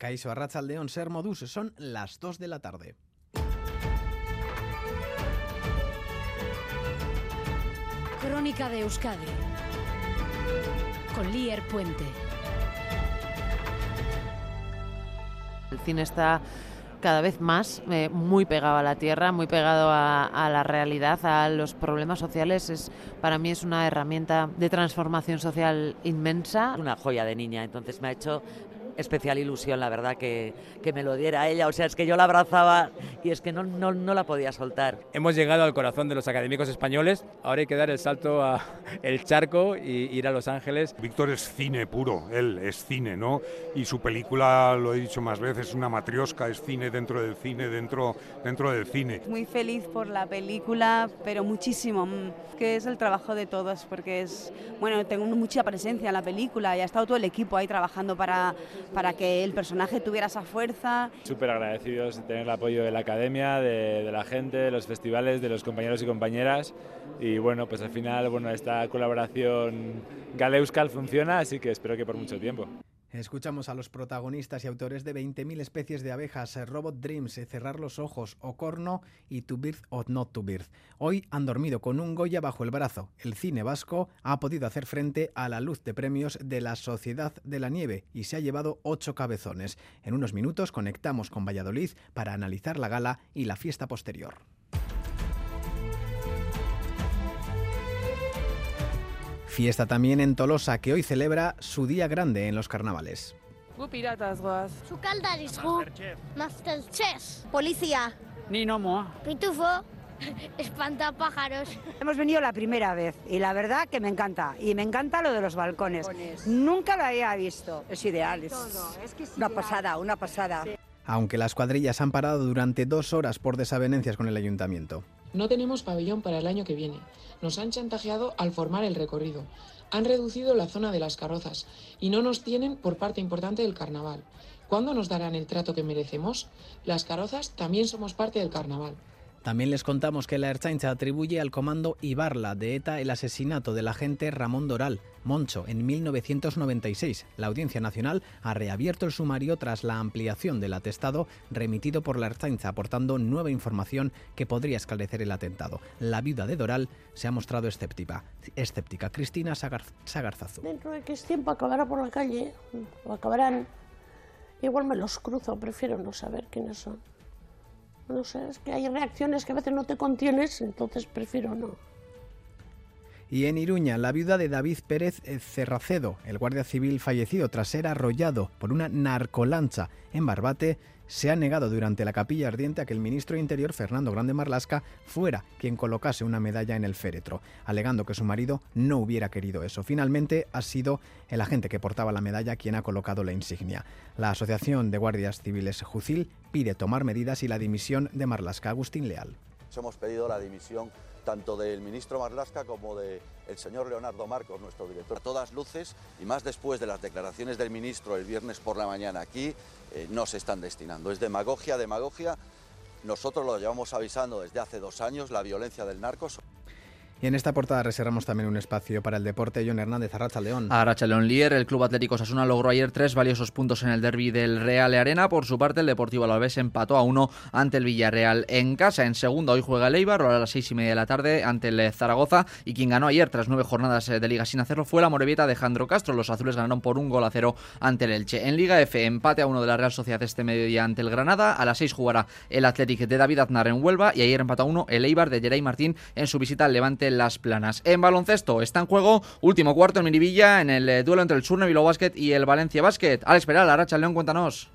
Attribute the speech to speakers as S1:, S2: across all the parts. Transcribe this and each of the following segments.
S1: Caiso Arrachaldeón Ser Modus, son las 2 de la tarde.
S2: Crónica de Euskadi con Lier Puente.
S3: El cine está cada vez más eh, muy pegado a la tierra, muy pegado a, a, la realidad, a los problemas sociales. Es, para mí es una herramienta de transformación social inmensa.
S4: Una joya de niña, entonces me ha hecho especial ilusión, la verdad, que, que, me lo diera ella. O sea, es que yo la abrazaba y es que no, no, no, la podía soltar.
S5: Hemos llegado al corazón de los académicos españoles. Ahora hay que dar el salto a el charco y ir a Los Ángeles.
S6: Víctor es cine puro, él es cine, ¿no? Y su película, lo he dicho más veces, es una matriosca, es cine dentro del cine, dentro, dentro del cine.
S7: Muy feliz por la película, pero muchísimo, que es el trabajo de todos, porque es, bueno, tengo mucha presencia en la película y ha estado todo el equipo ahí trabajando para para que el personaje tuviera esa fuerza.
S8: Súper agradecidos de tener el apoyo de la academia, de, la gente, de los festivales, de los compañeros y compañeras. Y bueno, pues al final bueno, esta colaboración Galeuskal funciona, así que espero que por mucho tiempo.
S1: Escuchamos a los protagonistas y autores de 20.000 especies de abejas, Robot Dreams, Cerrar los Ojos, Ocorno y To Birth or Not to Birth. Hoy han dormido con un Goya bajo el brazo. El cine vasco ha podido hacer frente a la luz de premios de la Sociedad de la Nieve y se ha llevado ocho cabezones. En unos minutos conectamos con Valladolid para analizar la gala y la fiesta posterior. Fiesta también en Tolosa, que hoy celebra su día grande en los carnavales.
S9: Gu piratas goaz.
S10: Sukaldaris gu. Masterchef. Policía.
S9: Ni nomo.
S10: Pitufo. Espantapájaros.
S11: Hemos venido la primera vez y la verdad que me encanta. Y me encanta lo de los balcones. balcones. Nunca lo había visto. Es ideal. Es,
S12: es, que es
S11: una
S12: ideal.
S11: pasada, una pasada. Sí.
S1: Aunque las cuadrillas han parado durante dos horas por desavenencias con el ayuntamiento.
S13: No tenemos pabellón para el año que viene. Nos han chantajeado al formar el recorrido. Han reducido la zona de las carrozas y no nos tienen por parte importante del carnaval. ¿Cuándo nos darán el trato que merecemos? Las carrozas también somos parte del carnaval.
S1: También les contamos que la Ertzaintza atribuye al comando Ibarla de ETA el asesinato del agente Ramón Doral, Moncho, en 1996. La Audiencia Nacional ha reabierto el sumario tras la ampliación del atestado remitido por la Ertzaintza, aportando nueva información que podría esclarecer el atentado. La viuda de Doral se ha mostrado escéptica. escéptica. Cristina Sagar Sagarzazu.
S14: Dentro de que es tiempo acabará por la calle, o acabarán. Igual me los cruzo, prefiero no saber quiénes son. No sé, es que hay reacciones que a veces no te contienes, entonces prefiero no.
S1: Y en Iruña, la viuda de David Pérez Cerracedo, el guardia civil fallecido tras ser arrollado por una narcolancha en Barbate, se ha negado durante la capilla ardiente a que el ministro de Interior, Fernando Grande Marlasca, fuera quien colocase una medalla en el féretro, alegando que su marido no hubiera querido eso. Finalmente ha sido el agente que portaba la medalla quien ha colocado la insignia. La Asociación de Guardias Civiles Jucil pide tomar medidas y la dimisión de Marlasca. Agustín Leal.
S15: Hemos pedido la dimisión tanto del ministro Marlasca como del señor Leonardo Marcos, nuestro director. A todas luces, y más después de las declaraciones del ministro el viernes por la mañana aquí, eh, no se están destinando. Es demagogia, demagogia. Nosotros lo llevamos avisando desde hace dos años, la violencia del narco.
S1: Y en esta portada reservamos también un espacio para el deporte. John Hernández, Arracha León.
S16: Arracha León Lier, el Club Atlético Sasuna logró ayer tres valiosos puntos en el derby del Real Arena. Por su parte, el Deportivo Alavés empató a uno ante el Villarreal en casa. En segundo, hoy juega el Eibar, a las seis y media de la tarde, ante el Zaragoza. Y quien ganó ayer, tras nueve jornadas de liga sin hacerlo, fue la Morevieta de Jandro Castro. Los azules ganaron por un gol a cero ante el Elche. En Liga F, empate a uno de la Real Sociedad este mediodía ante el Granada. A las seis jugará el Atlético de David Aznar en Huelva. Y ayer empató a uno el Eibar de Geray Martín en su visita al Levante Las Planas. En baloncesto está en juego último cuarto en Miribilla en el eh, duelo entre el Surne Bilbao Basket y el Valencia Basket. Alex Peral, Aracha León, cuéntanos.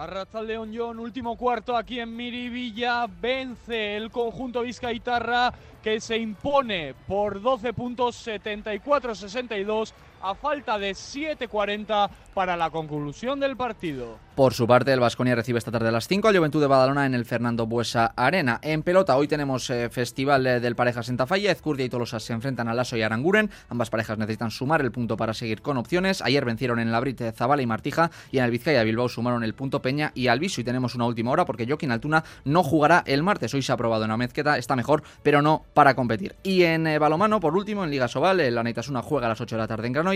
S17: Arracha León John, último cuarto aquí en Miribilla, vence el conjunto Vizcaitarra que se impone por 12 puntos 74-62 a falta de 7.40 para la conclusión del partido.
S16: Por su parte, el Vasconia recibe esta tarde a las 5 al Juventud de Badalona en el Fernando Buesa Arena. En pelota, hoy tenemos eh, Festival eh, del Parejas en Tafalla. Ezcurdia y Tolosa se enfrentan a Lasso y Aranguren. Ambas parejas necesitan sumar el punto para seguir con opciones. Ayer vencieron en la Brite Zabala y Martija y en el Vizcaya Bilbao sumaron el punto Peña y Alviso. Y tenemos una última hora porque Joaquín Altuna no jugará el martes. Hoy se ha aprobado en Amezqueta, está mejor, pero no para competir. Y en eh, balomano, por último, en Liga Sobal, el Anaitasuna juega a las 8 de la tarde en Granollers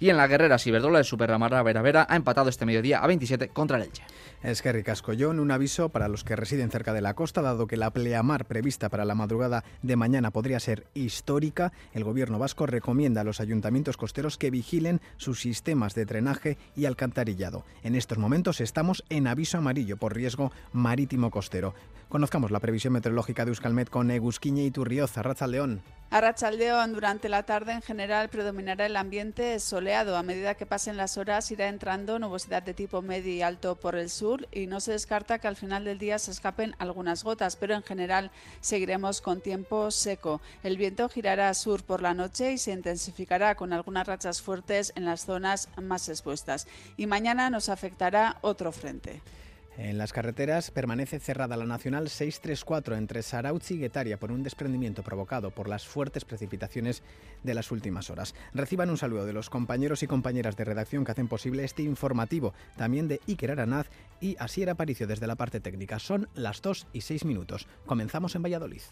S16: Y en la Guerrera Ciberdola el Superramara Vera Vera ha empatado este mediodía a 27 contra el Elche.
S1: Es que Ricascollón, un aviso para los que residen cerca de la costa, dado que la pleamar prevista para la madrugada de mañana podría ser histórica, el gobierno vasco recomienda a los ayuntamientos costeros que vigilen sus sistemas de drenaje y alcantarillado. En estos momentos estamos en aviso amarillo por riesgo marítimo costero. Conozcamos la previsión meteorológica de Euskalmet con Egusquiñe y Turrioz, Racha León.
S9: A Rachaldeón, durante la tarde en general predominará el ambiente soleado. A medida que pasen las horas irá entrando nubosidad de tipo medio y alto por el sur y no se descarta que al final del día se escapen algunas gotas, pero en general seguiremos con tiempo seco. El viento girará a sur por la noche y se intensificará con algunas rachas fuertes en las zonas más expuestas. Y mañana nos afectará otro frente.
S1: En las carreteras permanece cerrada la Nacional 634 entre Sarautz y Guetaria por un desprendimiento provocado por las fuertes precipitaciones de las últimas horas. Reciban un saludo de los compañeros y compañeras de redacción que hacen posible este informativo, también de Iker Aranaz y Asier Aparicio desde la parte técnica. Son las 2 y 6 minutos. Comenzamos en Valladolid.